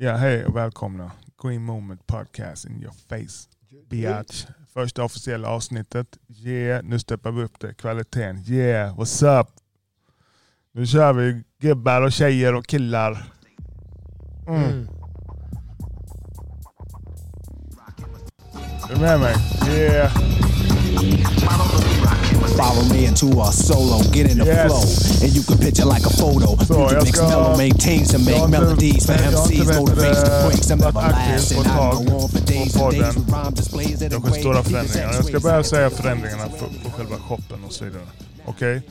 Ja, hej och välkomna. Green Moment Podcast in your face. Biatch. Första officiella avsnittet. Yeah, nu steppar vi upp det. Kvaliteten. Yeah, what's up? Nu kör vi gubbar och tjejer och killar. Mm. Är du med mig? Yeah. Follow me into a solo, get in the Yes. flow, and you can picture like a photo. Så, jag mix ska- jag melodies inte MCs, I'm varit aktiv på ett tag go på podden. equate stora förändringar. Jag ska börja säga förändringarna på, på själva shoppen och så vidare. Okej?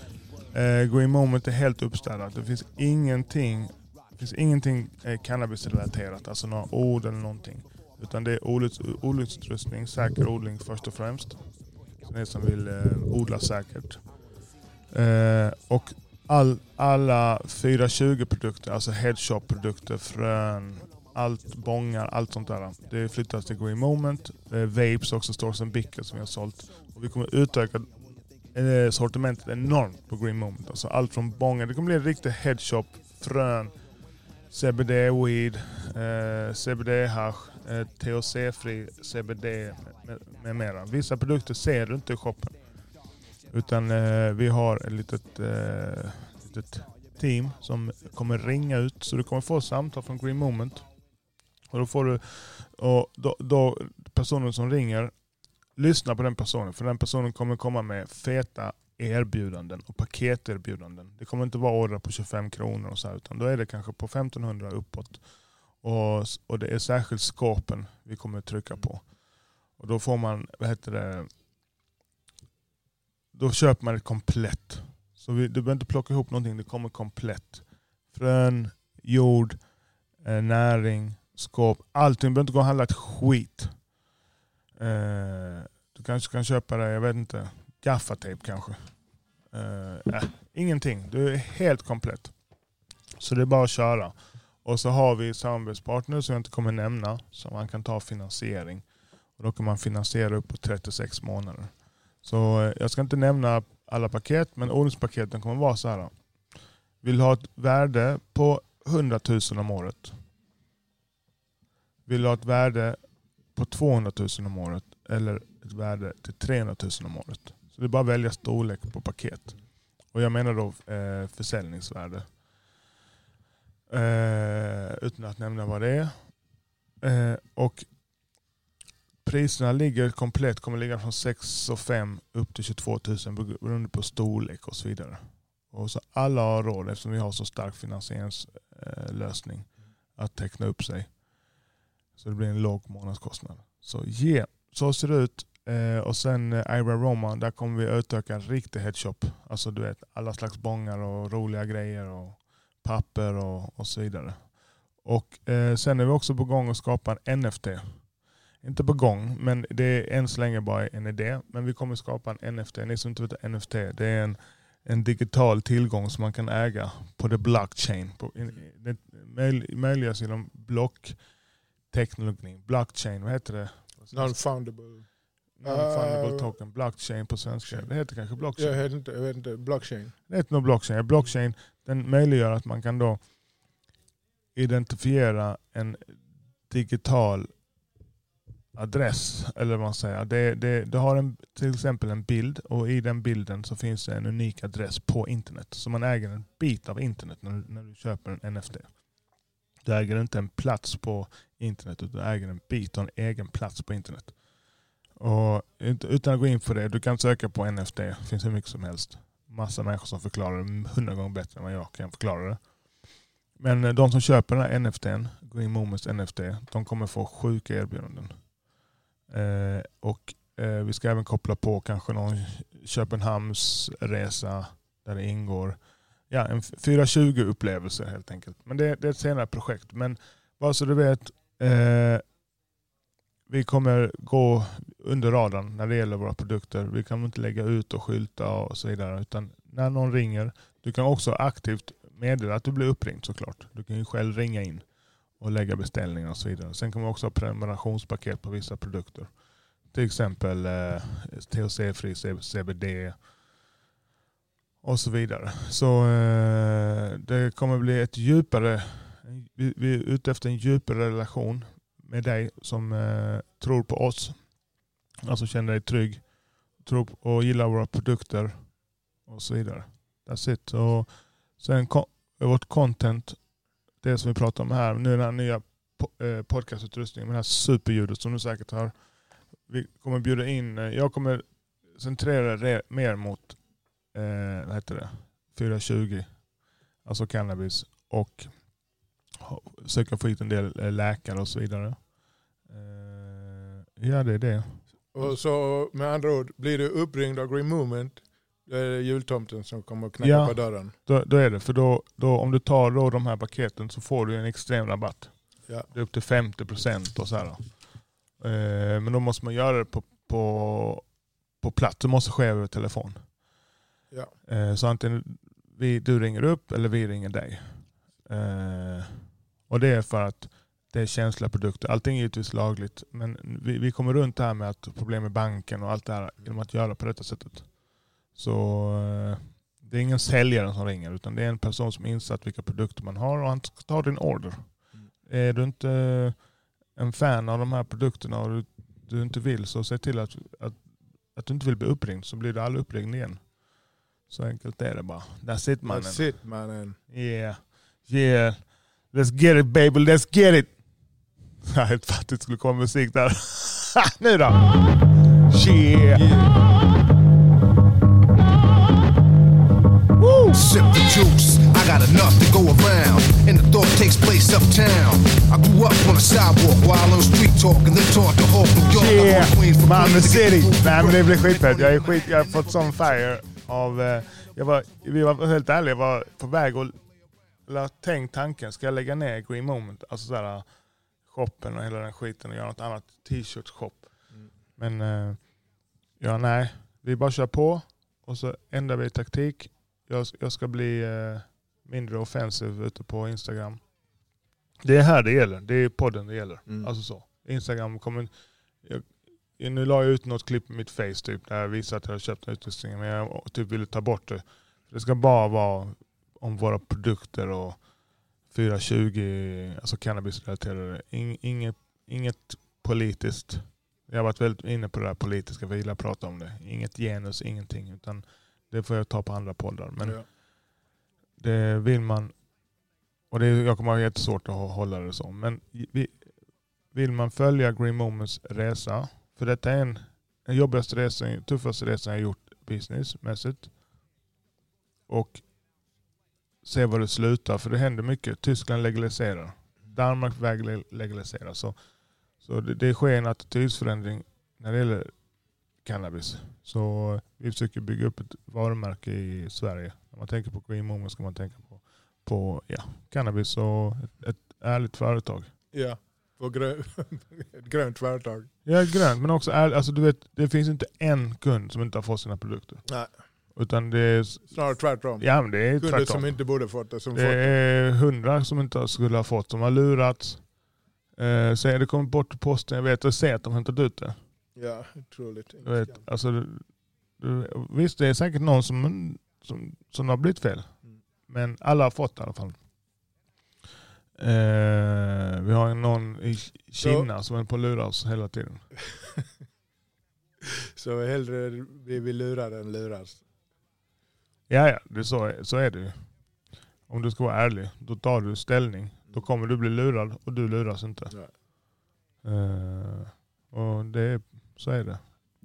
Eh, Green Moment är helt uppstädat. Det finns ingenting, det finns ingenting eh, cannabisrelaterat, alltså några ord eller någonting. Utan det är olycks- olycksutrustning, säker odling först och främst. Ni som vill eh, odla säkert. Eh, och all, alla 420-produkter, alltså headshop-produkter, frön, allt, bångar, allt sånt där. Det flyttas till Green Moment. Eh, vapes också, Stores and Bicker som vi har sålt. Och vi kommer utöka eh, sortimentet enormt på Green Moment. Alltså allt från bångar, det kommer bli en riktig headshop, frön, CBD-weed, eh, CBD-hash, eh, THC-fri CBD med, med mera. Vissa produkter ser du inte i shoppen. Utan eh, vi har ett litet, eh, litet team som kommer ringa ut. Så du kommer få samtal från Green Moment. Och då får du, och då, då personen som ringer, lyssna på den personen. För den personen kommer komma med feta erbjudanden och paketerbjudanden. Det kommer inte vara order på 25 kronor och så här, utan då är det kanske på 1500 uppåt. Och, och det är särskilt skåpen vi kommer trycka på. Och då får man, vad heter det, då köper man det komplett. Så vi, du behöver inte plocka ihop någonting, det kommer komplett. Frön, jord, eh, näring, skåp, allting. Du behöver inte gå och handla ett skit. Eh, du kanske kan köpa det, jag vet inte, gaffatejp kanske. Uh, äh, ingenting, du är helt komplett. Så det är bara att köra. Och så har vi samarbetspartner som jag inte kommer nämna, som man kan ta finansiering. Och då kan man finansiera upp på 36 månader. Så eh, jag ska inte nämna alla paket, men ordningspaketen kommer vara så här. Vill du ha ett värde på 100 000 om året? Vill du ha ett värde på 200 000 om året? Eller ett värde till 300 000 om året? Så det är bara att välja storlek på paket. Och jag menar då eh, försäljningsvärde. Eh, utan att nämna vad det är. Eh, och priserna ligger komplett, kommer ligga från 6 och 5 upp till 22 000 beroende på storlek och så vidare. Och så alla har råd eftersom vi har så stark finansieringslösning att teckna upp sig. Så det blir en låg månadskostnad. Så yeah, så ser det ut. Eh, och sen eh, Ira Roma, där kommer vi utöka en riktig headshop. Alltså du vet alla slags bångar och roliga grejer och papper och, och så vidare. Och eh, sen är vi också på gång att skapa en NFT. Inte på gång, men det är än så länge bara en idé. Men vi kommer skapa en NFT. Ni som inte vet vad NFT det är en, en digital tillgång som man kan äga på the blockchain. På, in, det möjliggörs genom blockteknologi. Blockchain, vad heter det? Non-foundable. Non-fundable Uh, token. Blockchain på svenska. Det heter kanske blockchain. Jag vet inte, jag vet inte. Blockchain. Det heter nog blockchain. Blockchain den möjliggör att man kan då identifiera en digital adress. Eller vad man säger. Det, det, du har en, till exempel en bild och i den bilden så finns det en unik adress på internet. Så man äger en bit av internet när, du- när du köper en NFT. Du äger inte en plats på internet utan du äger en bit och en egen plats på internet. Och utan att gå in på det, du kan söka på NFT. Det finns hur mycket som helst. Massa människor som förklarar det hundra gånger bättre än vad jag kan förklara det. Men eh, de som köper den här NFTn, Green Moments NFT, de kommer få sjuka erbjudanden. Eh, och eh, vi ska även koppla på kanske någon Köpenhamnsresa där det ingår ja, en 420 upplevelse helt enkelt. Men det, det är ett senare projekt. Men bara så du vet, eh, vi kommer gå under radarn när det gäller våra produkter. Vi kan inte lägga ut och skylta och så vidare. Utan när någon ringer, du kan också aktivt meddela att du blir uppringd såklart. Du kan ju själv ringa in och lägga beställningar och så vidare. Sen kommer vi också ha prenumerationspaket på vissa produkter. Till exempel eh, THC-fri CBD och så vidare. Så eh, det kommer bli ett djupare Vi, vi är ute efter en djupare relation med dig som eh, tror på oss. Alltså känner dig trygg. Tror på, och gillar våra produkter och så vidare. That's it. Och sen ko- vårt content, det som vi pratar om här, nu den här nya po- eh, podcastutrustningen med det här superljudet som du säkert hör. Vi kommer bjuda in, eh, jag kommer centrera det mer mot eh, vad heter det? 420, alltså cannabis och söka få hit en del eh, läkare och så vidare. Eh, ja det är det. Och så med andra ord, blir du uppringd av Green Movement, då är det jultomten som kommer och knackar Ja. på dörren. Då, då är det, för då, då, om du tar då de här paketen så får du en extrem rabatt. Ja. Det är upp till 50% och så här. Eh, men då måste man göra det på, på, på plats. Det måste ske över telefon. Ja. Eh, så antingen vi, du ringer upp eller vi ringer dig. Eh, och det är för att det är känsliga produkter. Allting är givetvis lagligt. Men vi, vi kommer runt det här med att problem med banken och allt det här genom att göra på detta sättet. Så eh, det är ingen säljare som ringer utan det är en person som insatt vilka produkter man har och han ska ta din order. Mm. Är du inte en fan av de här produkterna och du, du inte vill så se till att, att, att du inte vill bli uppringd så blir du aldrig uppringd igen. Så enkelt är det bara. That's it mannen. That's it mannen. Yeah. Yeah. Let's get it baby, let's get it. Jag helt fattigt skulle komma musik där. nu då. Yeah. Sip the juice, I got enough to go around. And the thought takes place uptown. I grew up on the sidewalk while on street talk and then taught the whole New York. Yeah, Malmö to City. Nej men det blir skitfett. Jag, är skit, jag har fått sån fire av... eh, Jag var, vi var helt ärliga, jag var på väg och la tänkt tanken, ska jag lägga ner Green Moment? Alltså sådär shoppen och hela den skiten och göra något annat t-shirt shop. Mm. Men eh, ja, nej. Vi bara kör på och så ändrar vi taktik. Jag, jag ska bli eh, mindre offensiv ute på Instagram. Det är här det gäller. Det är podden det gäller. Mm. Alltså så. Instagram kommer... Jag, nu la jag ut något klipp med mitt face typ, där jag visade att jag hade köpt en utrustning men jag typ ville ta bort det. Det ska bara vara om våra produkter och 420, alltså cannabisrelaterade. In, inget, inget politiskt. Jag har varit väldigt inne på det där politiska, för jag gillar att prata om det. Inget genus, ingenting. Utan det får jag ta på andra poddar. Men Ja. det vill man, och det, jag kommer ha jättesvårt att hålla det så, men vi, vill man följa Green Moments resa, för detta är en, den jobbigaste resan, tuffaste resan jag gjort businessmässigt, och se var det slutar, för det händer mycket. Tyskland legaliserar, Danmark väg le- legaliserar, så, så det, det sker en attitydsförändring när det gäller cannabis. Så vi försöker bygga upp ett varumärke i Sverige. När man tänker på Green Moment ska man tänka på, på ja, cannabis och ett, ett ärligt företag. Ja, och grö ett grönt företag. Ja, grönt men också ärligt. Alltså, du vet, det finns inte en kund som inte har fått sina produkter. Nej, Utan det är, snarare tvärtom. ja, men det är Kunder tvärtom. som inte borde fått det, som Det fått det. är hundra som inte skulle ha fått, som har lurats. Eh, säger det kommer bort till posten, jag vet och ser att de har hämtat ut det. Ja, otroligt. Du vet, alltså, du, du, visst, det är säkert någon som, som, som har blivit fel. Mm. Men alla har fått det i alla fall. Eh, vi har någon i Kina som är på att lura oss hela tiden. Så hellre blir vi lurade än luras. Ja, ja det är så, så är det ju. Om du ska vara ärlig, då tar du ställning. Då kommer du bli lurad och du luras inte. Eh, och det är, så är det.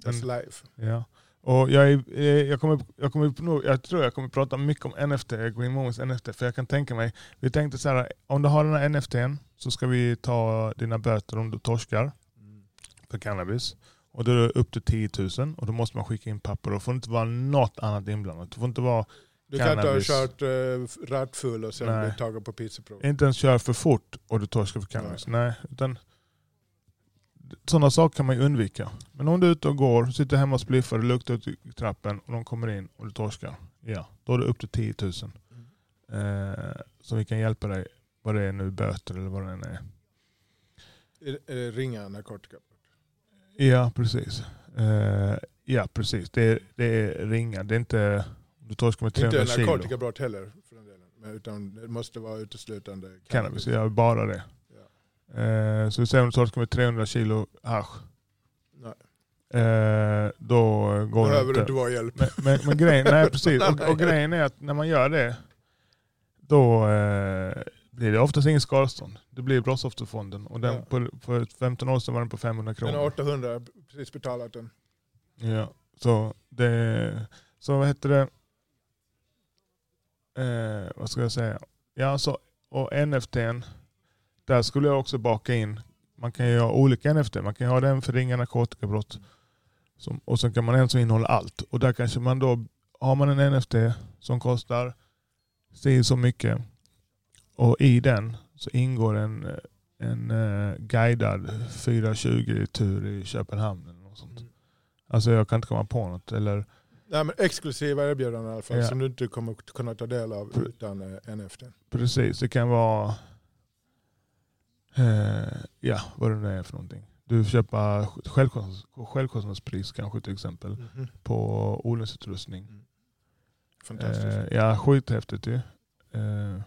That's Men- life. Ja. Och jag, är, eh, jag, kommer, jag, kommer, jag tror jag kommer prata mycket om NFT, Green Moments NFT, för jag kan tänka mig, vi tänkte så här, om du har den här NFTn så ska vi ta dina böter om du torskar för cannabis. Och då är det upp till 10 000 och då måste man skicka in papper och det får inte vara något annat inblandat. Det får inte vara, Du kan inte ha Cannabis. kört uh, rattfull och sen Nej. bli tagen på pizzaprov. inte ens köra för fort och du torskar för cannabis. Nej. utan sådana saker kan man ju undvika. Men om du är ute och går, sitter hemma och spliffar, det luktar ut i trappen och de kommer in och du torskar. Ja, då är det upp till 10 000. Eh, så vi kan hjälpa dig, vad det är nu, böter eller vad det än är. Är- är det Ringa narkotika. Ja, precis. Eh, ja, precis. Det det är ringa. Det är inte, du torskar med 300 Inte kilo. narkotikabrott heller för den delen. Men Utan det måste vara uteslutande Cannabis, jag gör bara det. Ja. Eh, så vi säger om du torskar med 300 kilo hasch. Nej. Eh, då går det Behöver inte. du inte vara hjälp. Men, men, men grejen, nej, precis. Och, och grejen är att när man gör det, då eh, blir det oftast ingen skadestånd. Det blir Brottsofferfonden. Och den, Ja. på, för 15 år sedan var den på 500 Men kronor. 800 har precis betalat den. Ja, så det, så vad heter det, eh, vad ska jag säga? Ja, så, och NFTn, där skulle jag också baka in, man kan ju ha olika NFT, man kan ha den för ringa narkotikabrott som, och sen kan man ha en som innehåller allt. Och där kanske man då, har man en NFT som kostar si så mycket och i den så ingår en, en eh, guidad 420-tur i Köpenhamn eller något sånt. Alltså jag kan inte komma på något. Eller, Nej, men exklusiva erbjudanden i alla fall Ja. som du inte kommer kunna ta del av utan eh, NFT. precis, det kan vara eh, ja, vad det nu är för någonting. Du köper självkostnads, självkostnadspris kanske till exempel Mhm. på odlingsutrustning. Fantastiskt. Eh, ja, skithäftigt ju. Eh,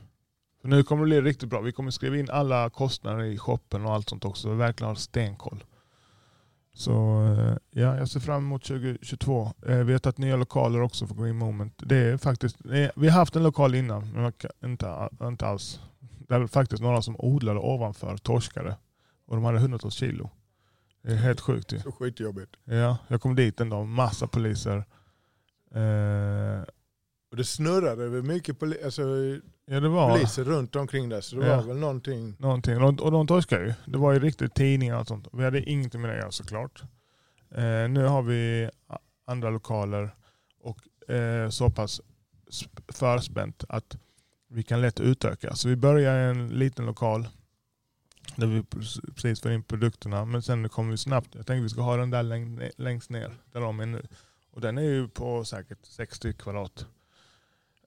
för nu kommer det bli riktigt bra. Vi kommer skriva in alla kostnader i shoppen och allt sånt också. Vi verkligen har stenkoll. Så eh, ja, jag ser fram emot 2022. Eh, vi har tagit nya lokaler också för Green Moment. Det är faktiskt, vi har haft en lokal innan, men inte, inte alls. Det är faktiskt några som odlade ovanför torskare. Och de hade hundratals kilo. Det är helt sjukt ju. Så skitjobbigt. Ja, jag kom dit en dag, massa poliser. Eh, Och det snurrade väl mycket poli- alltså, ja, det var poliser runt omkring där så det Ja. var väl någonting. någonting. Och, och de torskade ju. Det var ju riktigt tidningar och sånt. Vi hade ingenting med det att göra såklart. Eh, nu har vi andra lokaler och eh, så pass sp- förspänt att vi kan lätt utöka. Så vi börjar i en liten lokal där vi pre- precis får in produkterna. Men sen kommer vi snabbt. Jag tänkte vi ska ha den där läng- längst ner där de är nu. Och den är ju på säkert 60 kvadrat.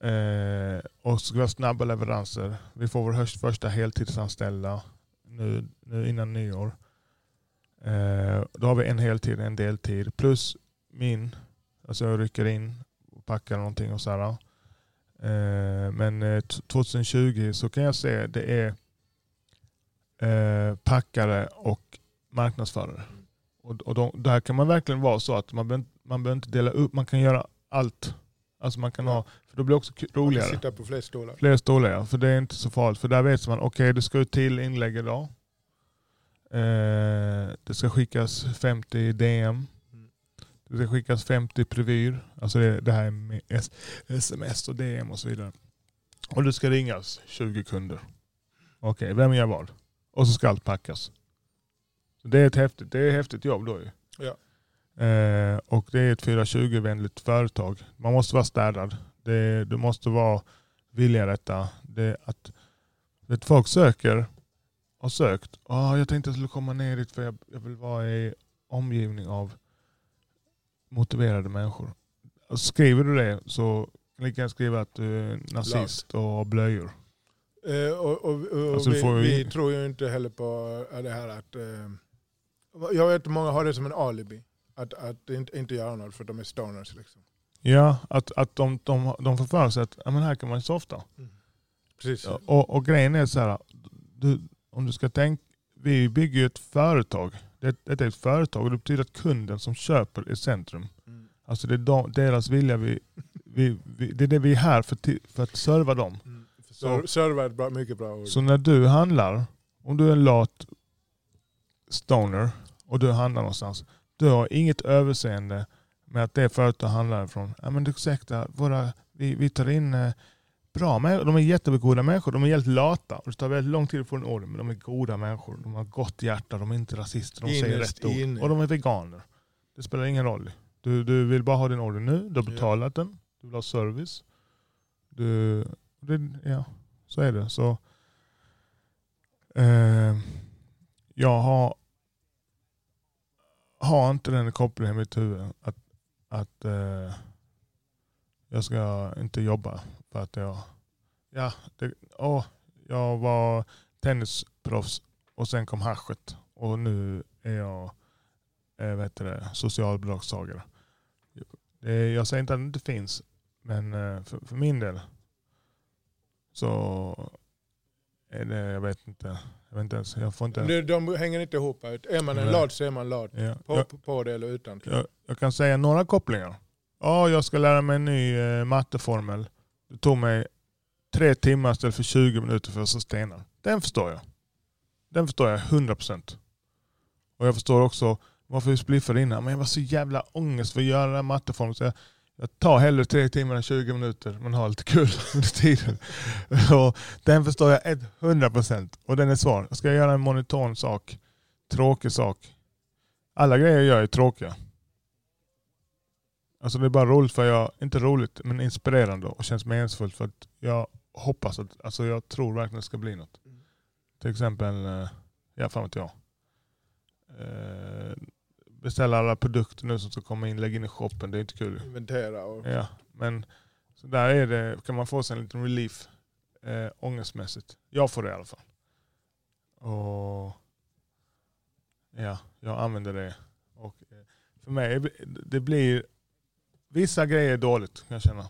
Eh, och så ska vi ha snabba leveranser. Vi får vår första heltidsanställda nu, nu innan nyår. Eh, då har vi en heltid, en deltid plus min. Alltså jag rycker in och packar någonting och sådär. Eh, men eh, t- 2020 så kan jag se det är eh, packare och marknadsförare. Och, och de, där kan man verkligen vara så att man behöver, man behöver inte dela upp, man kan göra allt. Alltså man kan ha, då blir det också Man roligare. sitta på fler stolar. Fler stolar ja, för det är inte så farligt. För där vet man, okej det ska ut till inlägg idag. Eh, det ska skickas 50 DM. Det ska skickas 50 prevyr. Alltså det, det här med S- sms och DM och så vidare. Och det ska ringas 20 kunder. Okej, vem gör vad? Och så ska allt packas. Så det är ett häftigt, det är ett häftigt jobb då ju. Ja. Eh, och det är ett 420-vänligt företag. Man måste vara städad. Det, du måste vara vilja detta. Det, att, vet, folk söker, har sökt. Ah, jag tänkte att jag skulle komma ner dit för jag, jag vill vara i omgivning av motiverade människor. Och skriver du det så kan du skriva att du är nazist och har blöjor. Eh, och, och, och Alltså, vi, ju- vi tror ju inte heller på eh, det här att... Eh, jag vet att många har det som en alibi. Att, att inte, inte göra något för att de är stoners. Liksom. Ja, att, att de, de, de får för sig att ja, men här kan man softa. Precis. Ja, och, och grejen är så här, du, om du ska tänka, vi bygger ju ett företag. Det, det är ett företag och det betyder att kunden som köper är centrum. Mm. Alltså det är de, deras vilja, vi, vi, vi, det är det vi är här för, för att serva dem. Mm. Så- Serva är bra, mycket bra ord. Så när du handlar, om du är en lat stoner och du handlar någonstans, du har inget överseende med att det företag handlar ifrån. Ja men ursäkta, våra, vi, vi tar in eh, bra människor, de är jättegoda människor, de är helt lata. Och det tar väldigt lång tid att få en order, men de är goda människor. De har gott hjärta, de är inte rasister, de säger Innerst rätt ord. inne. Och de är veganer. Det spelar ingen roll. Du, du vill bara ha din order nu, du har Ja. betalat den, du vill ha service. Du, det, ja, så är det. Så eh, jag har, har inte den kopplingen i mitt huvud att, att eh, jag ska inte jobba för att jag, ja, det, åh, jag var tennisproffs och sen kom haschet och nu är jag eh, vad heter det, socialbidragstagare. Det, jag säger inte att det inte finns, men eh, för, för min del så är det, jag vet inte. Jag vet inte ens, jag får inte... De, de hänger inte ihop. Är man en Nej. lad så är man lad. Ja. På, Jag, på, det eller utan. jag, jag kan säga några kopplingar. Ja, jag ska lära mig en ny eh, matteformel. Det tog mig tre timmar istället för 20 minuter för att förstå stenar. Den förstår jag. Den förstår jag 100%. Och jag förstår också varför vi spliffade innan. Men jag var så jävla ångest för att göra den här matteformeln. Så jag, jag tar hellre tre timmar än 20 minuter men har lite kul under tiden. Och den förstår jag 100% och den är svår. Ska jag göra en monoton sak, tråkig sak. Alla grejer jag gör är tråkiga. Alltså det är bara roligt för jag, inte roligt men inspirerande och känns meningsfullt för att jag hoppas att, alltså jag tror verkligen det ska bli något. Mm. Till exempel, eh, ja fan vet jag. Beställa alla produkter nu som ska komma in, lägga in i shoppen, det är inte kul. Inventera och... Ja, men så där är det, kan man få sig en liten relief eh, ångestmässigt. Jag får det i alla fall. Och ja, jag använder det. Och eh, för mig, det- blir, vissa grejer är dåligt kan jag känna.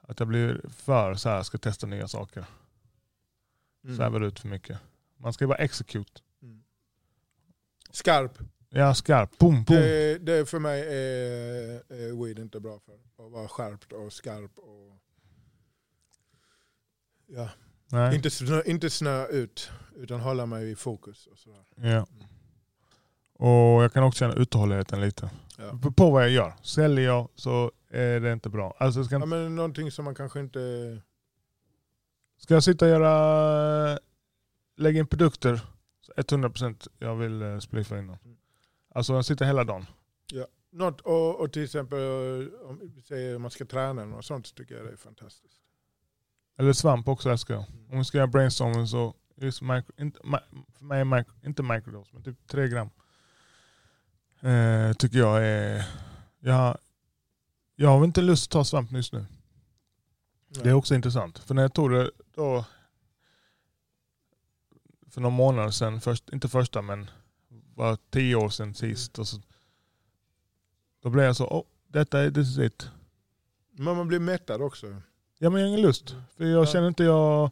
Att jag blir för så här, ska testa nya saker. Mm. Svävar ut för mycket. Man ska ju bara execute. Mm. Skarp. Ja, skarp. Boom, boom. Det, det för mig är, är weed inte bra för. Att vara skärpt och skarp. Och, ja. Nej. inte, snö, inte snö ut, utan hålla mig i fokus. Och sådär. Ja. Och jag kan också känna uthålligheten lite. Ja. På- vad jag gör. Säljer jag så är det inte bra. Alltså ska, Ja, men någonting som man kanske inte... ska jag sitta och göra, lägga in produkter, så 100% jag vill uh, spliffa in dem. Mm. Alltså jag sitter hela dagen. Något, och, och till exempel om säger man ska träna något sånt så tycker jag det är fantastiskt. Eller svamp också älskar jag. Om vi ska göra brainstorming så, just micro, inte, för mig är micro, inte microdose, men typ 3 gram. Eh, tycker jag är... Jag, jag har inte lust att ta svamp just nu. Det är också intressant. För när jag tog det då för några månader sedan, först, inte första men var tio år sedan sist. Och så, då blev jag så, oh, detta är this is it. Men man blir mättad också. Ja men jag har ingen lust. För jag Ja. känner inte jag,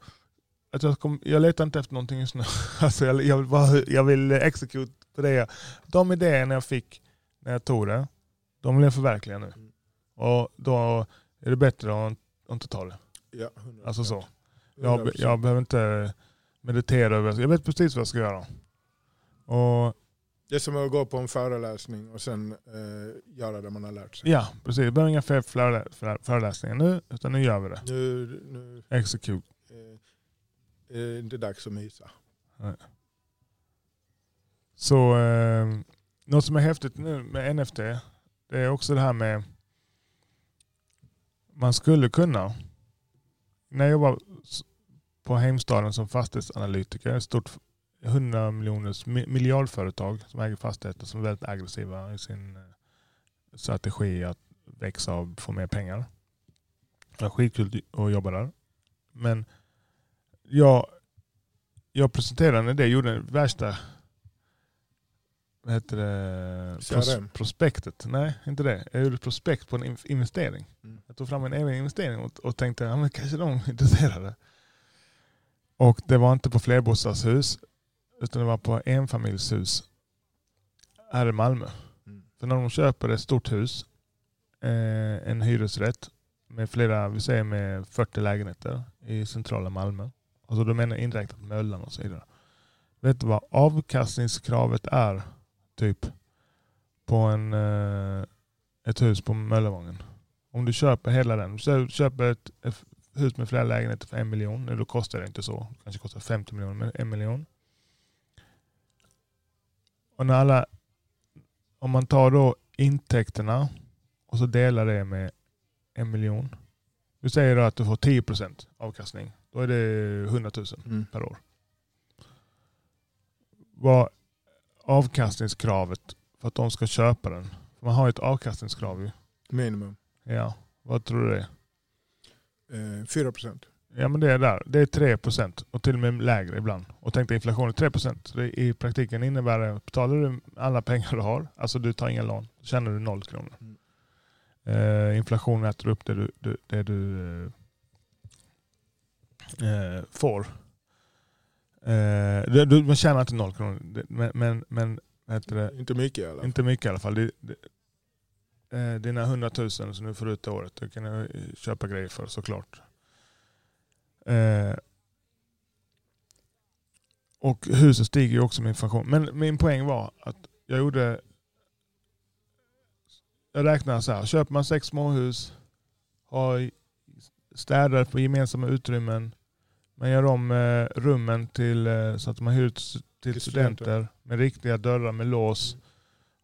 att jag, kom, jag letar inte efter någonting just nu. Alltså jag, jag, vill bara, jag vill execute på det. De idéerna jag fick när jag tog det, de vill jag förverkliga nu. Mm. Och då är det bättre att inte ta det. Ja, 100%. Alltså så. Jag, 100%. jag behöver inte meditera över Jag vet precis vad jag ska göra. Och Det är som att gå på en föreläsning och sen eh, göra det man har lärt sig. ja, precis. Jag behöver inga fler förelä- förelä- föreläsningar nu, utan nu gör vi det. Nu, nu Execute. eh, är det inte dags att mysa. Så eh, något som är häftigt nu med NFT, det är också det här med man skulle kunna, när jag s- på Heimstaden som fastighetsanalytiker, ett stort 100 miljoners mi- miljardföretag som äger fastigheter som är väldigt aggressiva i sin eh, strategi att växa och få mer pengar. Det var skitkul att jobba där. Men jag, jag presenterade en idé, gjorde värsta vad heter det? Pros, prospektet. Nej, inte det. Jag gjorde prospekt på en in- investering. Mm. Jag tog fram en egen investering och, och tänkte ja, men kanske de är intresserade. Och det var inte på flerbostadshus utan det var på enfamiljshus här i Malmö. Mm. För när de köper ett stort hus, eh, en hyresrätt med flera, vi säger med 40 lägenheter i centrala Malmö. Alltså då menar inräknat Möllan och så vidare. Vet du vad avkastningskravet är typ på en, eh, ett hus på Möllevången? Om du köper hela den, så köper ett, ett hus med flera lägenheter för en miljon, nu då kostar det inte så, det kanske kostar 50 miljoner, men en miljon. Och när alla, om man tar då intäkterna och så delar det med en miljon. Du säger då att du får 10% avkastning. Då är det 100 000 Mm. per år. Vad avkastningskravet för att de ska köpa den? Man har ju ett avkastningskrav ju. Minimum. Ja, vad tror du det är? Eh, 4 procent. Ja men det är där. Det är 3% och till och med lägre ibland. Och tänk dig inflation är 3%. Så det i praktiken innebär det, betalar du alla pengar du har, alltså du tar inga lån, då tjänar du noll kronor. Mm. Eh, inflationen äter upp det du, du, det du eh, eh, får. Eh, det, du, man tjänar inte noll kronor, Det- men, men, men det? Inte mycket i alla fall. inte mycket i alla fall. Det, det, eh, dina 100 000 som du får ut i året, det kan du eh, köpa grejer för såklart. Eh, och huset stiger ju också med inflation. Men min poäng var att jag gjorde... Jag räknar så här. Köper man sex småhus, har städare på gemensamma utrymmen, man gör om eh, rummen till, eh, så att man hyr till Till studenter. studenter med riktiga dörrar med lås.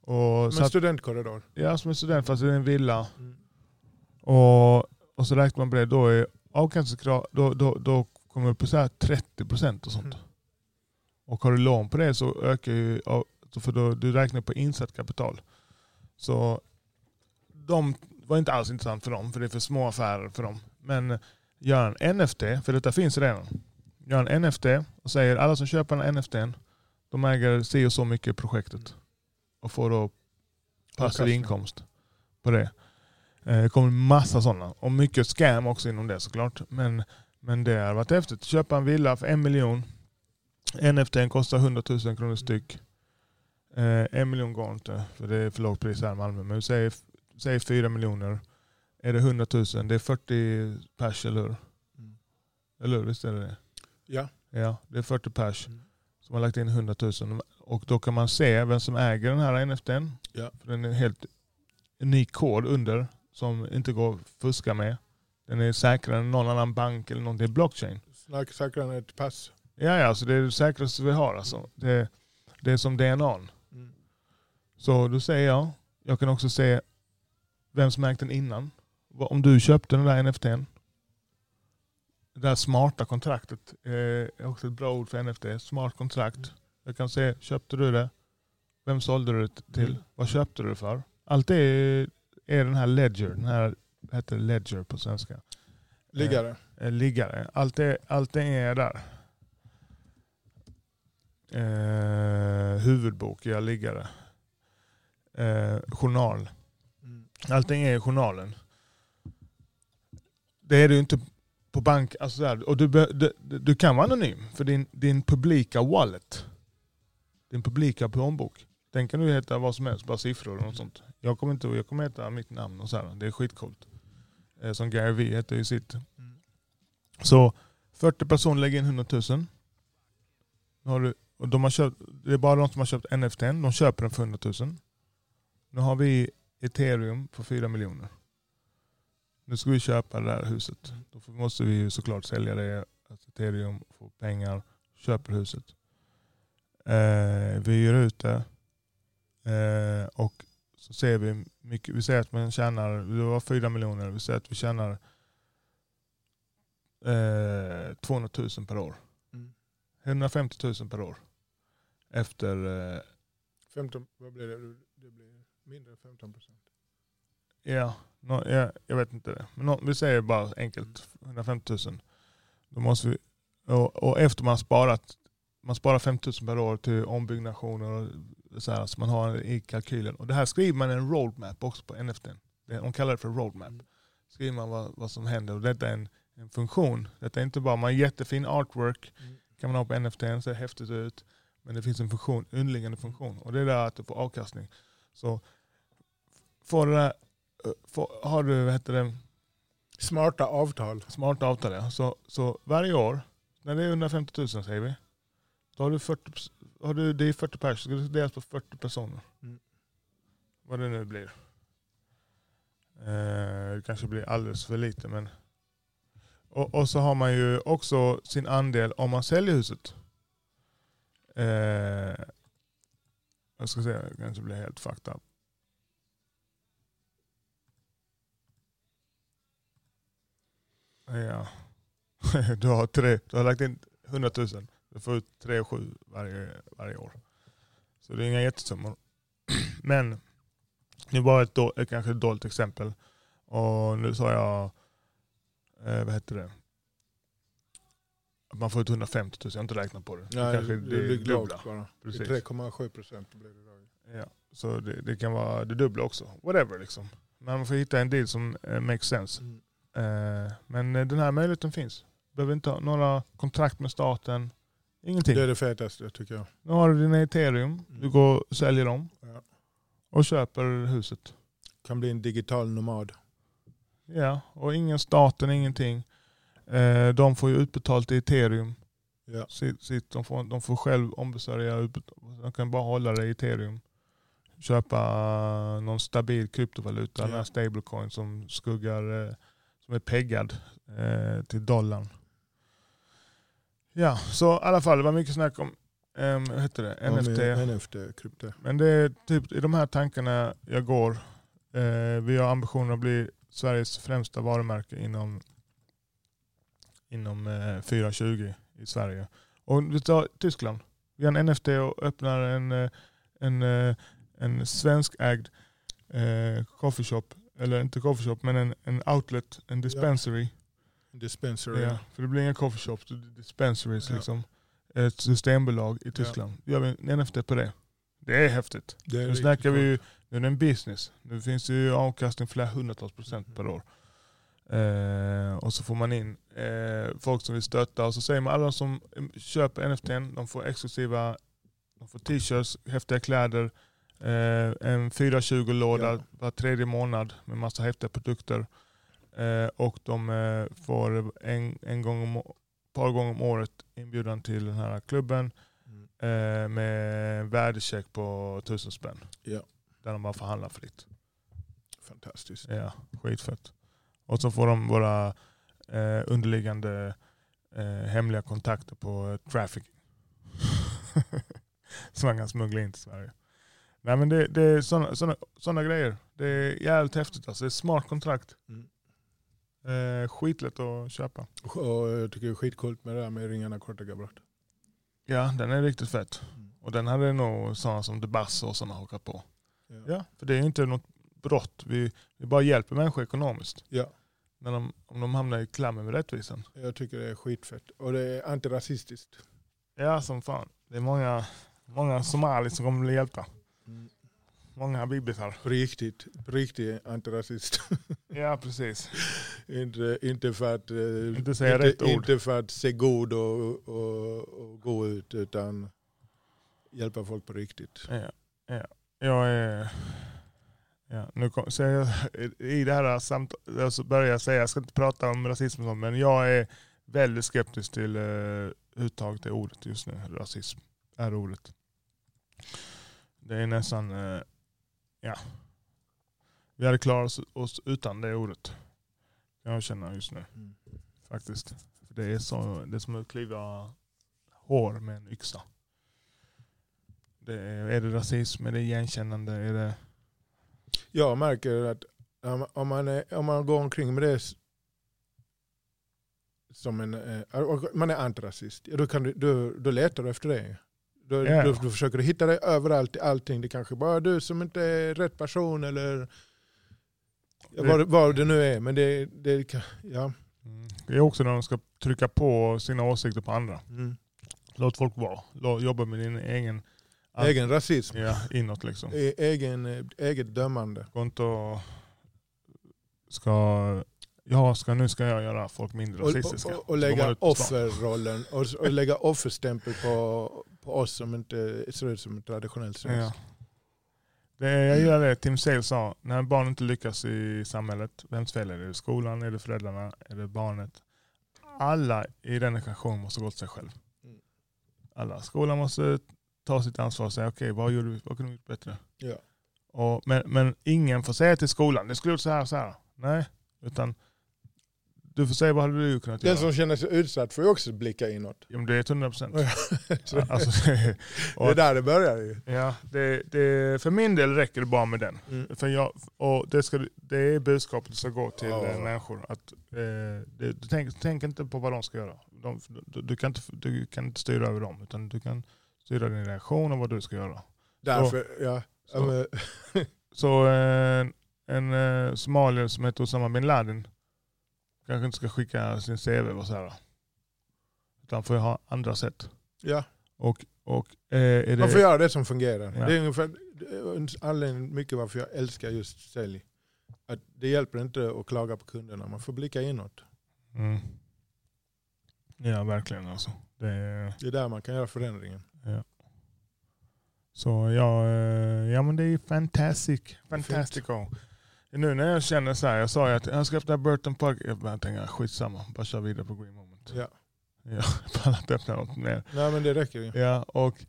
Och så att, studentkorridor. ja, som en student fast är en villa. Mm. Och, och så räknar man på det, då är avkastningskrav, då, då, då kommer upp på så här 30% och sånt. Mm. Och har du lån på det så ökar ju, för då, du räknar på insatt kapital. Så de var inte alls intressant för dem, för det är för små affärer för dem. Men gör en NFT, för detta finns redan. Gör en NFT och säger alla som köper en NFT, de äger si och så mycket i projektet. Och får då passiv inkomst på det. Eh, Det kommer massa sådana. Och mycket scam också inom det såklart. Men, men det har varit häftigt. Köpa en villa för en miljon. NFT kostar 100 000 kronor styck. Eh, en miljon går inte för det är för lågt pris här i Malmö. Men säg, säg 4 miljoner. Är det 100 000, det är 40 pers eller hur? Mm. Eller hur? Visst är det det? Ja. Ja, det är 40 pers Mm. som har lagt in 100 000. Och då kan man se vem som äger den här NFTn. Ja. För den är helt unik kod under som inte går att fuska med. Den är säkrare än någon annan bank eller någonting. Blockchain. Snack säkrare än ett pass. Ja, ja, så det är det säkraste vi har. Alltså. Det, det är som DNA. Mm. Så då säger jag, jag kan också se vem som ägt den innan. Om du köpte den där NFTn. Det där smarta kontraktet eh, är också ett bra ord för NFT. Smart kontrakt. Jag kan se, köpte du det? Vem sålde du det till? Mm. Vad köpte du det för? Allt det är, är den här ledger. Den här heter ledger på svenska. Liggare. Eh, liggare. Allt det, allt det är där. Eh, huvudbok, ja liggare. Eh, journal. Mm. Allting är i journalen. Det är det ju inte på bank. Alltså där. Och du, du, du kan vara anonym för din, din publika wallet. Din publika plånbok. Den kan du heta vad som helst, bara siffror och något sånt. Jag kommer, inte, jag kommer heta mitt namn och så här. Det är skitcoolt. Eh, Som Gary Vee heter ju sitt. Mm. Så 40 personer lägger in 100 000. Nu har du, och de har köpt, det är bara de som har köpt NFT. De köper den för 100 000. Nu har vi ethereum för 4 miljoner. Nu ska vi köpa det där huset. Då måste vi såklart sälja det. Ethereum, få pengar, köper huset. Eh, vi gör ut det. Eh, och så ser vi mycket. Vi säger att man tjänar, det var 4 miljoner. Vi säger att vi tjänar eh, 200 000 per år. Mm. 150 000 per år. Efter, eh, 15, vad blir det? Det blir mindre än 15 procent. ja, nå- ja, jag vet inte det. Men nå- vi säger bara enkelt 150 000. Då måste vi, och, och efter man sparat, man sparar 5 000 per år till ombyggnationer och så här, så man har i kalkylen. Och det här skriver man en roadmap också på NFT. De kallar det för roadmap. Mm. Skriver man vad, vad som händer och detta är en, en funktion. Detta är inte bara, man har jättefin artwork, Mm. kan man ha på NFT, ser häftigt ut. Men det finns en funktion, underliggande funktion. Och det är där att du får avkastning. Så får det eh, får, har du vad heter det, Smarta avtal. smarta avtal, ja. så, så varje år, när det är 150 000 säger vi, då har du 40, pers- har du, det är 40 pers, så det delas på 40 personer. Mm. Vad det nu blir. Eh, det kanske blir alldeles för lite men och, och så har man ju också sin andel om man säljer huset. Eh, jag ska se, det kanske blir helt fucked up. Ja. Du har, tre, du har lagt in 100 000. Du får ut 3 7 varje, varje år. Så det är inga jättesummor. Men det var ett, då, ett kanske ett dåligt exempel. Och nu sa jag, eh, vad heter det? Att man får ut 150 000, jag har inte räknat på det. det Nej, kanske det det är dubbla. lågt bara. Precis. 3,7 procent blir det då. Ja, så det, det kan vara det dubbla också. Whatever liksom. Men man får hitta en deal som eh, makes sense. Mm. Eh, men eh, den här möjligheten finns. behöver inte ha några kontrakt med staten. Ingenting. Det är det fetaste tycker jag. Nu har du dina ethereum, du går och säljer dem Ja. och köper huset. Kan bli en digital nomad. Ja, och ingen staten, ingenting. Eh, de får ju utbetalt i ethereum. Ja. Sitt, de, får, de får själv ombesörja, de kan bara hålla det i ethereum. Köpa någon stabil kryptovaluta, Ja. den här stablecoin som skuggar, eh, som är peggad eh, till dollarn. Ja, så i alla fall det var mycket snack om um, vad heter det? Ja, NFT. NFT, krypto. Men det är typ i de här tankarna jag går. Eh, vi har ambitionen att bli Sveriges främsta varumärke inom, inom eh, 420 i Sverige. Och vi tar Tyskland. Vi har en NFT och öppnar en, eh, en, en svenskägd eh, coffeeshop. Eller inte coffeeshop men en, en outlet, en dispensary. Dispensary. Ja, för det blir inga coffeeshops, dispensaries Ja. liksom. Ett systembolag i Tyskland. Då gör vi en NFT på det. Det är häftigt. Det är Nu snackar vi ju, nu är det en business. Nu finns det ju avkastning flera hundratals procent per år. Eh, och så får man in eh, folk som vill stötta och så säger man alla som köper NFT, de får exklusiva de får t-shirts, häftiga kläder, eh, en 420-låda Ja. var tredje månad med massa häftiga produkter. Eh, och de eh, får en, en gång om, par gånger om året inbjudan till den här klubben Mm. eh, med värdecheck på tusen spänn. Ja. Där de bara förhandlar fritt. Fantastiskt. Ja, skitfett. Och så får de våra eh, underliggande eh, hemliga kontakter på eh, trafficking. Som man kan smuggla in till Sverige. Nej men det, det är sådana grejer. Det är jävligt häftigt alltså. Det är smart kontrakt. Mm. Eh, skitlätt att köpa. Och jag tycker det är skitcoolt med det där med ringa narkotikabrott. Ja, den är riktigt fett. Mm. Och den hade nog sådana som Debass och sådana hakat på. Ja. Ja, för det är ju inte något brott. Vi, vi bara hjälper människor ekonomiskt. Ja. När de, om de hamnar i klämmer med rättvisan. Jag tycker det är skitfett. Och det är antirasistiskt. Ja, som fan. Det är många, många somalier som kommer bli hjälpta. Många habibisar. På riktigt. Riktigt antirasist. Ja, precis. inte, inte för att, eh, Inte säga rätt ord. inte för att se god och, och, och gå ut utan hjälpa folk på riktigt. Ja, ja. Jag är... Ja, nu kom, så jag, I det här samtalet så börjar jag säga, jag ska inte prata om rasism och sånt, men jag är väldigt skeptisk till uh, uttaget i ordet just nu. Rasism är ordet. Det är nästan, eh, ja. Vi hade klarat oss, utan det ordet. Kan jag känna just nu Mm. faktiskt. För det, är så, det är som att kliva hår med en yxa. Det är, är det rasism? Är det igenkännande? Är det... Jag märker att om- man, är, om man går omkring med det som en, eh, man är antirasist, då, kan du, då, då letar du efter det. Då, Ja. då, då försöker du hitta det överallt i allting. Det kanske bara är du som inte är rätt person eller vad, vad det nu är. Men det, det ja. Mm. Det är också när de ska trycka på sina åsikter på andra. Mm. Låt folk vara. Låt, jobba med din egen... Egen rasism, Ja, inåt liksom. e- egen, eh, eget dömande. Gå inte och... Ska... Ja, ska, nu ska jag göra folk mindre Och, rasistiska. och, och man lägga offerrollen och, och lägga offerstämpel på, på oss som inte ser ut som traditionellt Ja. svenskt. Det, jag gillar det Tim Sale sa. När barn inte lyckas i samhället, vems fel är det? Är det skolan? Är det föräldrarna? Är det barnet? Alla i den ekvationen måste gå till sig själv. Mm. Alla. Skolan måste ta sitt ansvar och säga okej, vad, gjorde vi, vad kunde vi gjort bättre? Ja. Och, men, men ingen får säga till skolan, det skulle gjort så här och så här. Nej, utan du får säga vad hade du kunnat Den göra? som känner sig utsatt får ju också blicka inåt. Ja, men det är 100 procent. Så Alltså, det- och- är där det börjar ju. Ja, det, det, för min del räcker det bara med den. Mm. För jag, och det, ska, det är budskapet som ska gå till Ja. eh, människor. Att, eh, det, du tänk, tänk inte på vad de ska göra. De, du, du, kan inte, du kan inte styra över dem, utan du kan styra din reaktion och vad du ska göra. Därför, ja. Så. men, Så eh, en eh, somalier som heter Osama bin Laden kanske inte ska skicka sin CV och så här. Utan får ha andra sätt. ja. Och, och, eh, är Man får det, göra det som fungerar. Ja. Det är ungefär det är en anledning mycket varför jag älskar just sälj. Att det hjälper inte att klaga på kunderna, man får blicka inåt. mm. Ja, verkligen alltså. Det är, Det är där man kan göra förändringen. så ja, eh, ja men det är fantastic. Fantastico. Nu när jag känner så här, jag sa ju att jag ska öppna Burton Park. Jag bara tänker skitsamma, bara kör vidare på Green Moment. Ja. Ja, jag pallar inte öppna något mer. Nej men det räcker ju. Ja, och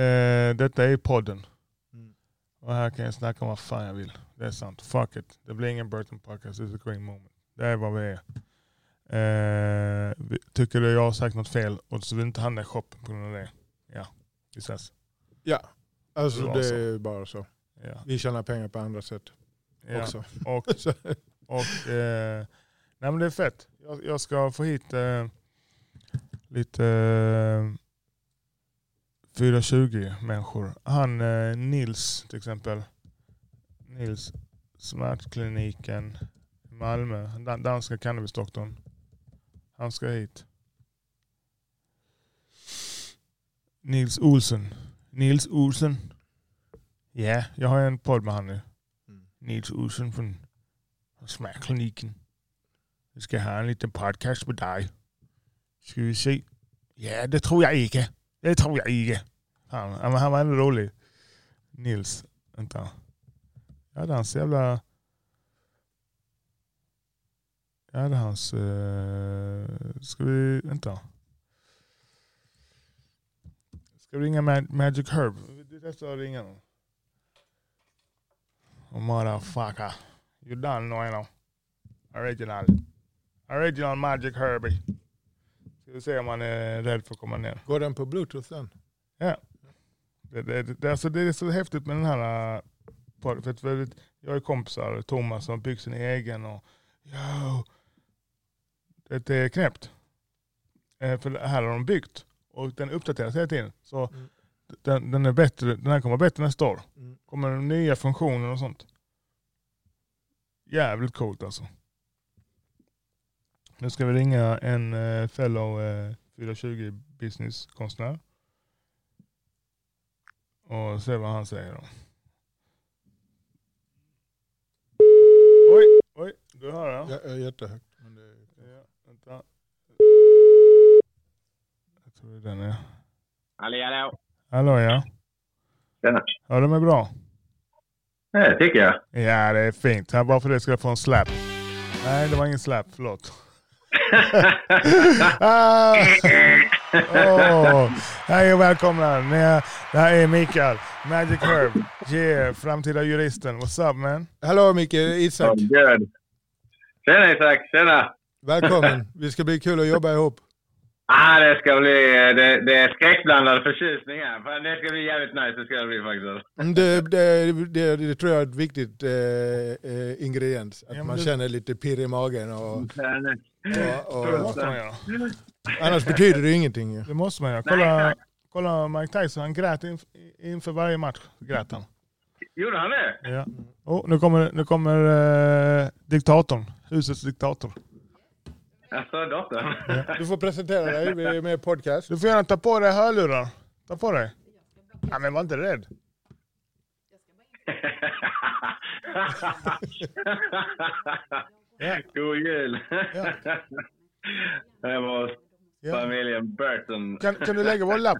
eh, detta är podden. Mm. Och här kan jag snacka om vad fan jag vill. Det är sant. Fuck it. Det blir ingen Burton Podcast, it's a green moment. Det är vad vi är. Eh, tycker du jag har sagt något fel och så vill inte handla i shoppen på grund av det. Ja, vi ses. Ja, alltså Det det är bara så. Ja. Vi tjänar pengar på andra sätt Ja. också. Och, och eh, nej men det är fett. Jag, jag ska få hit eh, lite eh, 420 människor. Han eh, Nils till exempel. Nils Smärtkliniken i Malmö. Dan- danska cannabisdoktorn. Han ska hit. Nils Olsen. Nils Olsen. Ja, jag har en podd med han nu. Nils Olsen från Smärtkliniken. Vi ska ha en liten podcast med dig. Ska vi se. Ja, det tror jag inte. Det tror jag inte. Han, han var en rolig. Nils. Vänta. Jag hade hans jävla... Jag hade hans... Øh, uh, ska vi... Vänta. Ska vi ringa Mag Magic Herb? Vi testar att ringa någon. Oh, motherfucker. You done know, you know. Original. Original Magic Herbie. Ska vi se om han är rädd för att komma ner. Går den på bluetooth sen? Ja. Det, det, det, det, alltså det är så häftigt med den här äh, podden. För att jag har kompisar, Thomas som byggt sin egen och yo, det, är knäppt. Eh, För det här har de byggt och den uppdateras hela tiden. Så Mm. Den, den, är bättre, den här kommer vara bättre nästa år. Mm. Kommer det nya funktioner och sånt. Jävligt coolt alltså. Nu ska vi ringa en eh, fellow eh, 420 businesskonstnär. Och se vad han säger då. Oj, oj, du hör ja. Ja, jättehögt. Men det... ja vänta. Jag tror det är den ja. Hallå, hallå. Hallå ja. Tjena. Hör du mig bra? Det tycker jag. Ja det är fint. Här bara för det ska jag få en slap. Nej det var ingen slap, förlåt. ah! oh. Hej och välkomna. Det här är Mikael, Magic Herb, yeah, framtida juristen. What's up man? Hallå Micke, Isak. Oh, good. Tjena Isak, tjena. Välkommen. Vi ska bli kul att jobba ihop. Ah, det ska bli... Det, det är skräckblandad förtjusning här. Det ska bli jävligt nice. Det ska det bli faktiskt. Det, det, det, det tror jag är ett viktigt eh, eh, ingrediens. Att Ja, man det- känner lite pirr i magen. Och, och, Det och, måste man göra. annars betyder det ingenting. ju. Det måste man göra. Kolla, kolla Mike Tyson, han grät inf inför varje match. Grät han. Gjorde han det? Ja. Oh, nu kommer, nu kommer eh, diktatorn. Husets diktator. Alltså. Du får presentera dig, vi är med i podcast. Du får gärna ta på dig hörlurar. Ta på dig. Ja, men var inte rädd. Ja. God jul. Ja. Det var familjen Burton. Kan, kan du lägga vår lapp?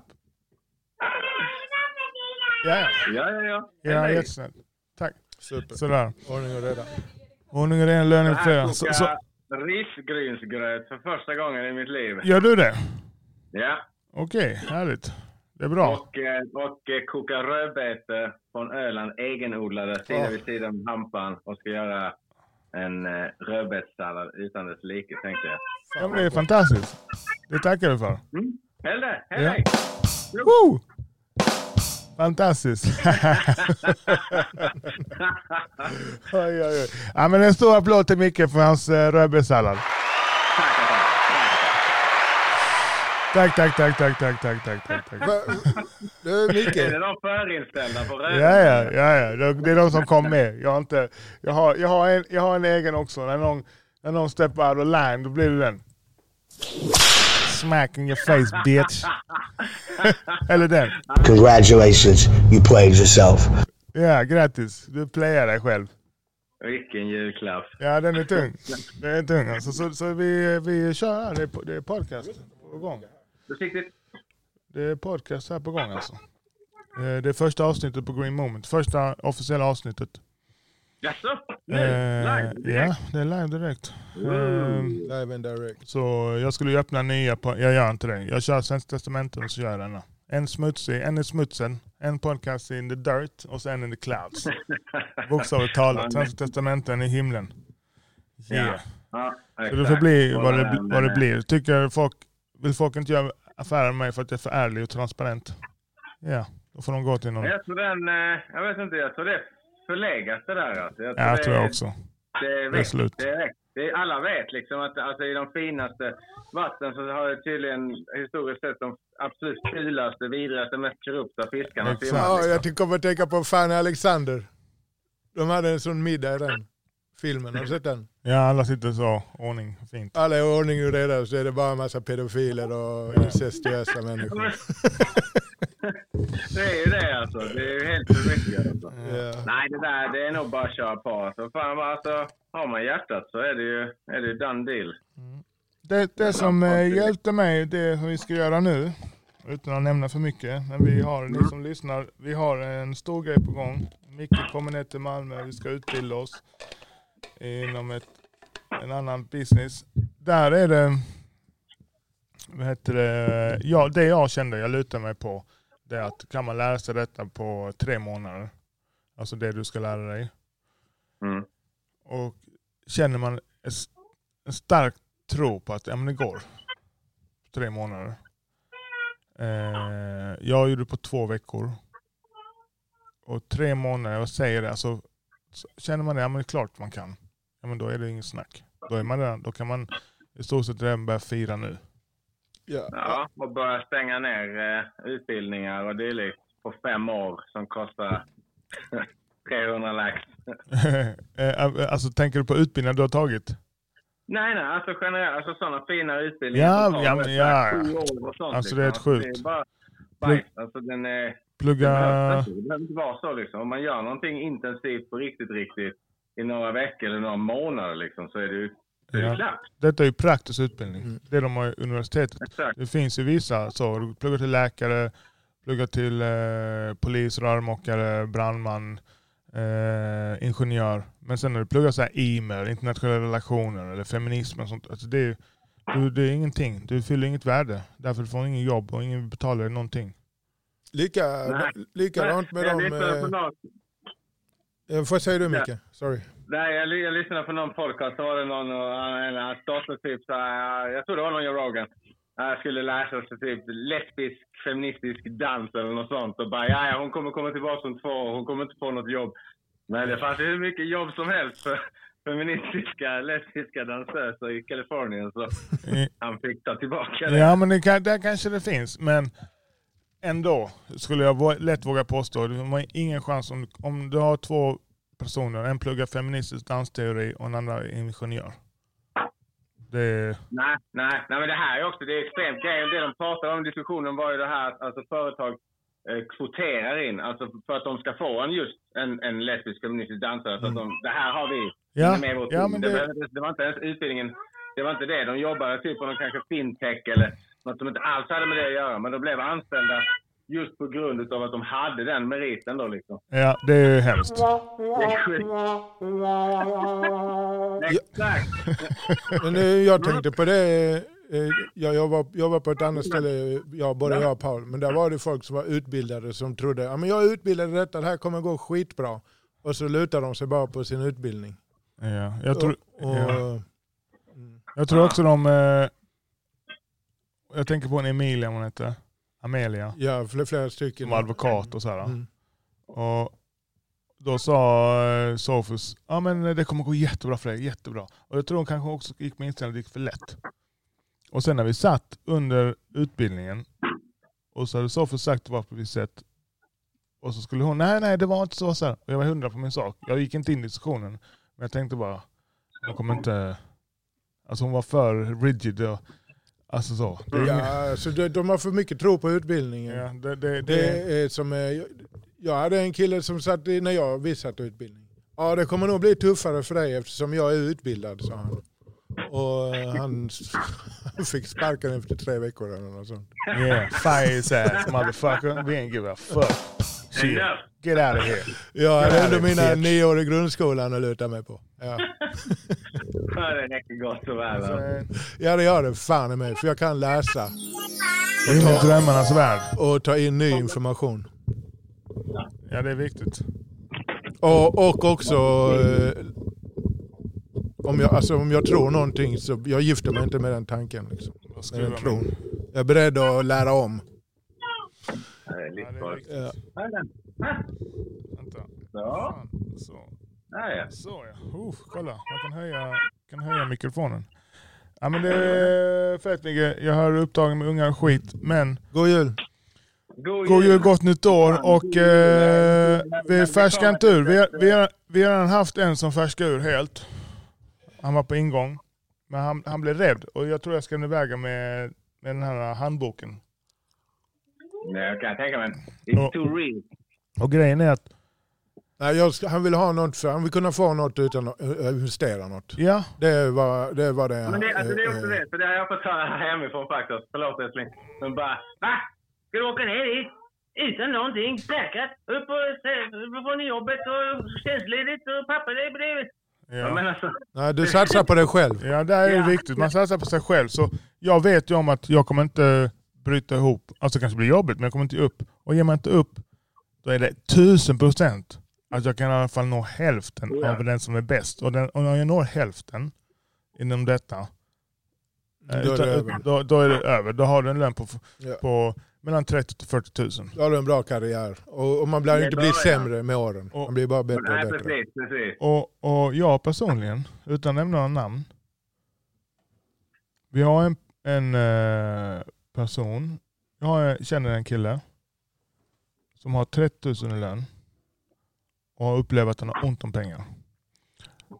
Ja, ja. Ja, ja, ja. jättesnällt. Tack. Super. Sådär. Ordning och reda. Ordning och ren löning. Jag Så, så, risgrynsgröt för första gången i mitt liv. gör du det? Ja. Okej, härligt. Det är bra. Och, eh, och eh, koka rödbete från Öland, egenodlade, sida Åh. vid sida med hampan. Och ska göra en eh, rödbetssallad utan dess like, tänkte jag. Ja, det är fantastiskt. Det tackar vi för. Mm. Häll det! Häll Ja. Woo! Fantastiskt. oj, oj, oj. Ja, men en stor applåd till Micke för hans uh, rödbetssallad. Tack, tack, tack, tack, tack, tack, tack, tack, tack. Du Är Micke, det de förinställda på rödbete? Ja, ja, ja, ja. Det- är de som kom med. Jag har, inte, jag har, jag har, en, jag har en egen också. När någon, när någon step out of line, då blir det den. Smack in your face bitch. Eller den. Congratulations, you played yourself. Ja, grattis. Du playar dig själv. Vilken julklapp. Ja, den är tung. Den är tung alltså. Så, så vi, vi kör här. Det är, det är podcast. på gång. Försiktigt. Det är podcast här på gång alltså. Eh, Det är första avsnittet på Green Moment. Första officiella avsnittet. Jaså? Nu? Eh, Live? Ja, det är live direkt. Eh, Live and direct. Så jag skulle ju öppna nya, på, jag gör inte det. Jag kör Svenska Testamentet och så gör jag denna. En smutsig, en i smutsen, en podcast in the dirt och sen in the clouds. Bokstavligt talat, Svenska Testamenten i himlen. Yeah. Ja, Så det får bli vad det, vad det eh, blir. Tycker folk, vill folk inte göra affärer med mig för att jag är för ärlig och transparent? Ja, då får de gå till någon. Jag tror den, eh, jag vet inte, jag tror det förlegat det där. Alltså. Jag Ja, jag det, tror jag också. Det är, Det är slut. Det är, det alla vet liksom att alltså, i de finaste vatten så har det tydligen historiskt sett de absolut fulaste, vidrigaste, mest korrupta fiskarna Exakt. simmat. Ja, liksom. jag kommer att tänka på Fanny Alexander. De hade en sån middag i den filmen. Har du sett den? Ja, alla sitter så, ordning, fint. Alla är ordning och reda så är det bara en massa pedofiler och incestuösa människor. Det är ju det alltså. Det är ju helt för mycket. Alltså. Ja. Nej, det där det är nog bara att köra på. Alltså, fan, alltså, har man hjärtat så är det ju, är det ju done deal. Det, det som eh, hjälpte mig, det som vi ska göra nu, utan att nämna för mycket, men vi har, ni som lyssnar, vi har en stor grej på gång. Micke kommer ner till Malmö, vi ska utbilda oss inom ett, en annan business. Där är det, vad heter det, ja, det jag kände, jag lutar mig på, det är att kan man lära sig detta på tre månader, alltså det du ska lära dig, Mm. och känner man en stark tro på att ja, men det går. Tre månader. Eh, jag gjorde det på två veckor. Och tre månader, jag säger det, alltså, så känner man det, ja men det är klart man kan. Ja men då är det inget snack. Då, är man redan, då kan man i stort sett redan börja fira nu. Ja. Ja, och börja stänga ner eh, utbildningar och dylikt på fem år som kostar 300 lax. Eh, alltså tänker du på utbildningen du har tagit? Nej, nej, alltså generellt, alltså sådana fina utbildningar Ja, ja, men ja. och sånt. Alltså, det är liksom. helt sjukt. Bara bajs. Alltså den är... Plugga... Det behöver inte vara så liksom. Om man gör någonting intensivt på riktigt, riktigt i några veckor eller några månader liksom, så är det ju så är det Ja. klart. Detta är ju praktisk utbildning. Det de har i universitetet. Exakt. Det finns ju vissa så. Du pluggar till läkare, pluggar till eh, polis, rörmokare, brandman, eh, ingenjör. Men sen när du pluggar så här e-mail, internationella relationer eller feminism och sånt. Alltså det, är, du, det är ingenting. Du fyller inget värde. Därför du får ingen jobb och ingen betalar dig någonting. Lika, Nej. likadant med jag dem. Eh, eh, vad säger du Micke? Sorry. Nej, jag, jag lyssnade på någon podcast, så var det någon, och en dotter typ så här, jag tror det var någon Joe Rogan. Jag skulle läsa sig typ lesbisk feministisk dans eller något sånt och bara ja, ja, hon kommer komma tillbaka om två år, hon kommer inte få något jobb. Men det fanns ju hur mycket jobb som helst för feministiska lesbiska dansöser i Kalifornien så han fick ta tillbaka det. Ja men det kan, där kanske det finns. Men ändå skulle jag lätt våga påstå. Du har ingen chans om, om du har två personer. En pluggar feministisk dansteori och en andra är ingenjör. Det Nej, nej, nej, men det här är också, det är extremt grejen. Det de pratade om i diskussionen var ju det här att alltså, företag eh, kvoterar in, alltså för att de ska få en just en, en lesbisk feministisk dansare. Så att de, det här har vi Mm. Ja, med i vår ja, men det... det- det var inte ens utbildningen, det var inte det. De jobbade typ på någon kanske fintech eller något som inte alls hade med det att göra. Men de blev anställda just på grund av att de hade den meriten då liksom. ja, det är hemskt. Det är. Exakt! Men jag tänkte på det, eh, jag jobbar, jobbar på ett annat ställe, ja, både jag och Paul, men där var det folk som var utbildade som trodde ja, men jag är utbildad i detta, det här kommer gå skitbra. Och så lutar de sig bara på sin utbildning. Ja, jag, tror, och, ja. jag tror också de... Eh, jag tänker på en Emilia, hon heter. Amelia. ja, flera, flera stycken. Som advokat och sådär. Mm. Och då sa eh, Sofus, ja men det kommer gå jättebra för dig, jättebra. Och jag tror hon kanske också gick med inställningen att det gick för lätt. Och sen när vi satt under utbildningen och så hade Sofus sagt det var på ett visst sätt. Och så skulle hon, nej nej det var inte så. så här. Och jag var hundra på min sak. Jag gick inte in i diskussionen. Men jag tänkte bara, hon kommer inte... Alltså hon var för rigid. Och, alltså så. Det är ingen- Ja, så de, de har för mycket tro på utbildningen. ja, det, det, det, Det är som, eh, jag hade en kille som satt i, när jag vi satt utbildning. Ja det kommer nog bli tuffare för dig eftersom jag är utbildad sa han. Och eh, han, Fick sparken efter tre veckor eller något sånt. Yeah, fire his ass motherfucker. We ain't give a fuck. Shit. Get out of here. Jag hade ändå Jävligt mina nio år i grundskolan att luta mig på. Ja, Ja, det räcker gott och väl. ja det gör det fan i mig. För jag kan läsa Det är ingen drömmarnas värld. och ta in ny information. Ja, det är viktigt. Och, och också eh, om, jag, alltså, om jag tror någonting så jag gifter mig inte med den tanken. Liksom. Vad Med den tron. Jag är beredd att lära om. Ja, det är Ja, det är livsfarligt. viktigt. Ja. Ah, Vänta. Fan, Så. Ja, ja. Så ja. Uh, kolla, man kan höja, kan höja mikrofonen. Ja men det är fett Micke. Jag har upptagen med ungar och skit. Men God jul! God god jul, gott nytt år och eh, vi färskar inte ur. Vi har, vi, har, vi har redan haft en som färskade ur helt. Han var på ingång. Men han, han blev rädd och jag tror jag ska iväg med, med den här handboken. Nej, jag kan tänka mig. It's too real. Och grejen är att, Nej, jag han vill ha något, för han vill kunna få något utan att eh, investera något. ja, Det var det. Var det Men det, alltså, det är också eh, det. För det har jag fått höra hemifrån faktiskt. Förlåt älskling. Men bara, va? Ska du åka ner dit? Utan någonting? Säkert? Upp och från jobbet och tjänstledigt och pappa det bredvid. Ja. Men ja. alltså, Nej, du satsar på dig själv. ja det är Ja. viktigt. Man satsar på sig själv. Så jag vet ju om att jag kommer inte bryta ihop. Alltså det kanske blir jobbigt men jag kommer inte upp. Och ger man inte upp då är det tusen procent att jag kan i alla fall nå hälften Ja. av den som är bäst. Och, den, och när jag når hälften inom detta eh, Då är det utan- över. Då, då är det över. Då har du en lön på, Ja. på mellan 30 till 40 tusen. Då har du en bra karriär. Och, och man blir Det inte bli sämre med åren. Och- Man blir bara bättre nej och bättre. precis, precis. Och, och jag personligen, utan att nämna några namn. Vi har en, en eh, person, jag känner en kille som har 30 000 i lön och har upplevt att han har ont om pengar.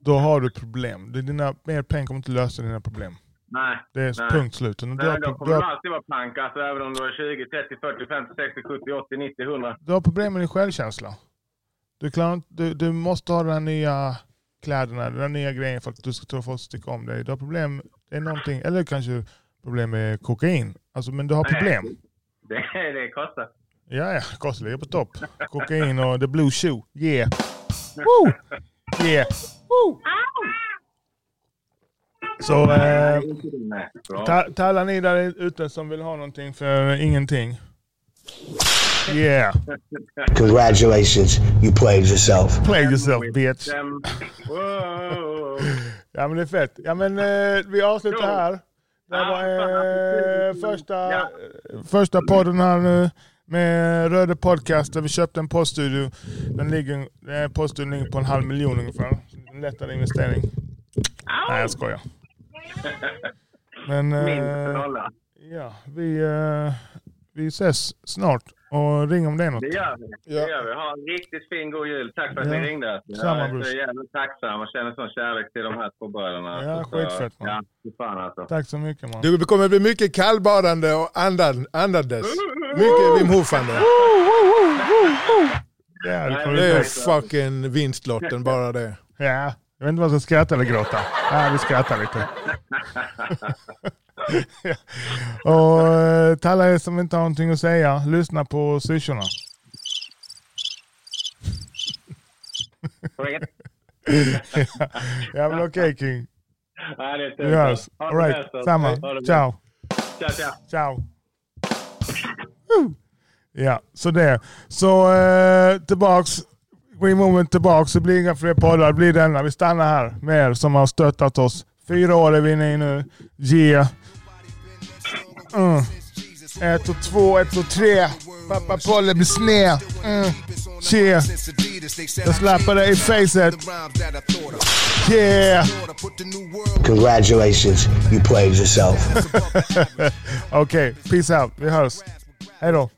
Då har du problem. Dina, mer pengar kommer inte lösa dina problem. Nej. Det är Nej. punkt slut. Du har, då du, kommer har, det alltid vara pank. Alltså även om du är 20, 30, 40, 50, 60, 70, 80, 90, 100. du har problem med din självkänsla. Du, klarar, du, du måste ha de här nya kläderna, den här nya grejen för att du ska tro att folk tycka om dig. Du har problem, det är någonting, eller kanske problem med kokain. Alltså, men du har problem. Det, det kostar. Ja, ja, kostar ligger på topp. Kokain och the blue shoe. Yeah. Woo! Yeah. Woo! Så eh, ta, ta alla ni där ute som vill ha någonting för ingenting. Yeah. Congratulations, you played yourself. Play yourself bitch. Ja men det är fett. Ja men eh, vi avslutar här. Det var eh, första, Ja. första podden här nu med Röde Podcast där vi köpte en poststudio. Den ligger, eh, poststudion ligger på en halv miljon ungefär. En lättare investering. Nej jag skojar. Men Minst eh, ja, vi, eh, vi ses snart och ring om det är något. Det gör vi. Ja. Det gör vi. Ha en riktigt fin god jul. Tack för att Ja. ni ringde. Samma, jag är så jävligt tacksam och känner sån kärlek till de här två bröderna. Ja, skitfett, man. Ja, fan alltså. Tack så mycket man. Det kommer bli mycket kallbadande och andan, andades. Mycket Wim Hofande. Ja, det är fucking vinstlotten bara det. Ja, jag vet inte vad jag ska skratta eller gråta. Ja, vi skrattar lite. Och eh, till alla er som inte har någonting att säga, lyssna på syrsorna. Ja men okej King. Ja, det är Vi hörs. Bäst, alltså. samma. Ciao. Ciao, ciao. Ja, så det. Så eh, tillbaks. Green Moment tillbaks. Det blir inga fler poddar. Det blir denna. Vi stannar här med er som har stöttat oss. Fyra år är vi inne i nu. Yeah. Mm. Ett och två, ett och tre. Pappa Polle blir sned. Mm. Yeah. Jag slappar dig i facet. Yeah. Congratulations, you played yourself. Okej, peace out. Vi hörs. Hej då. Eh,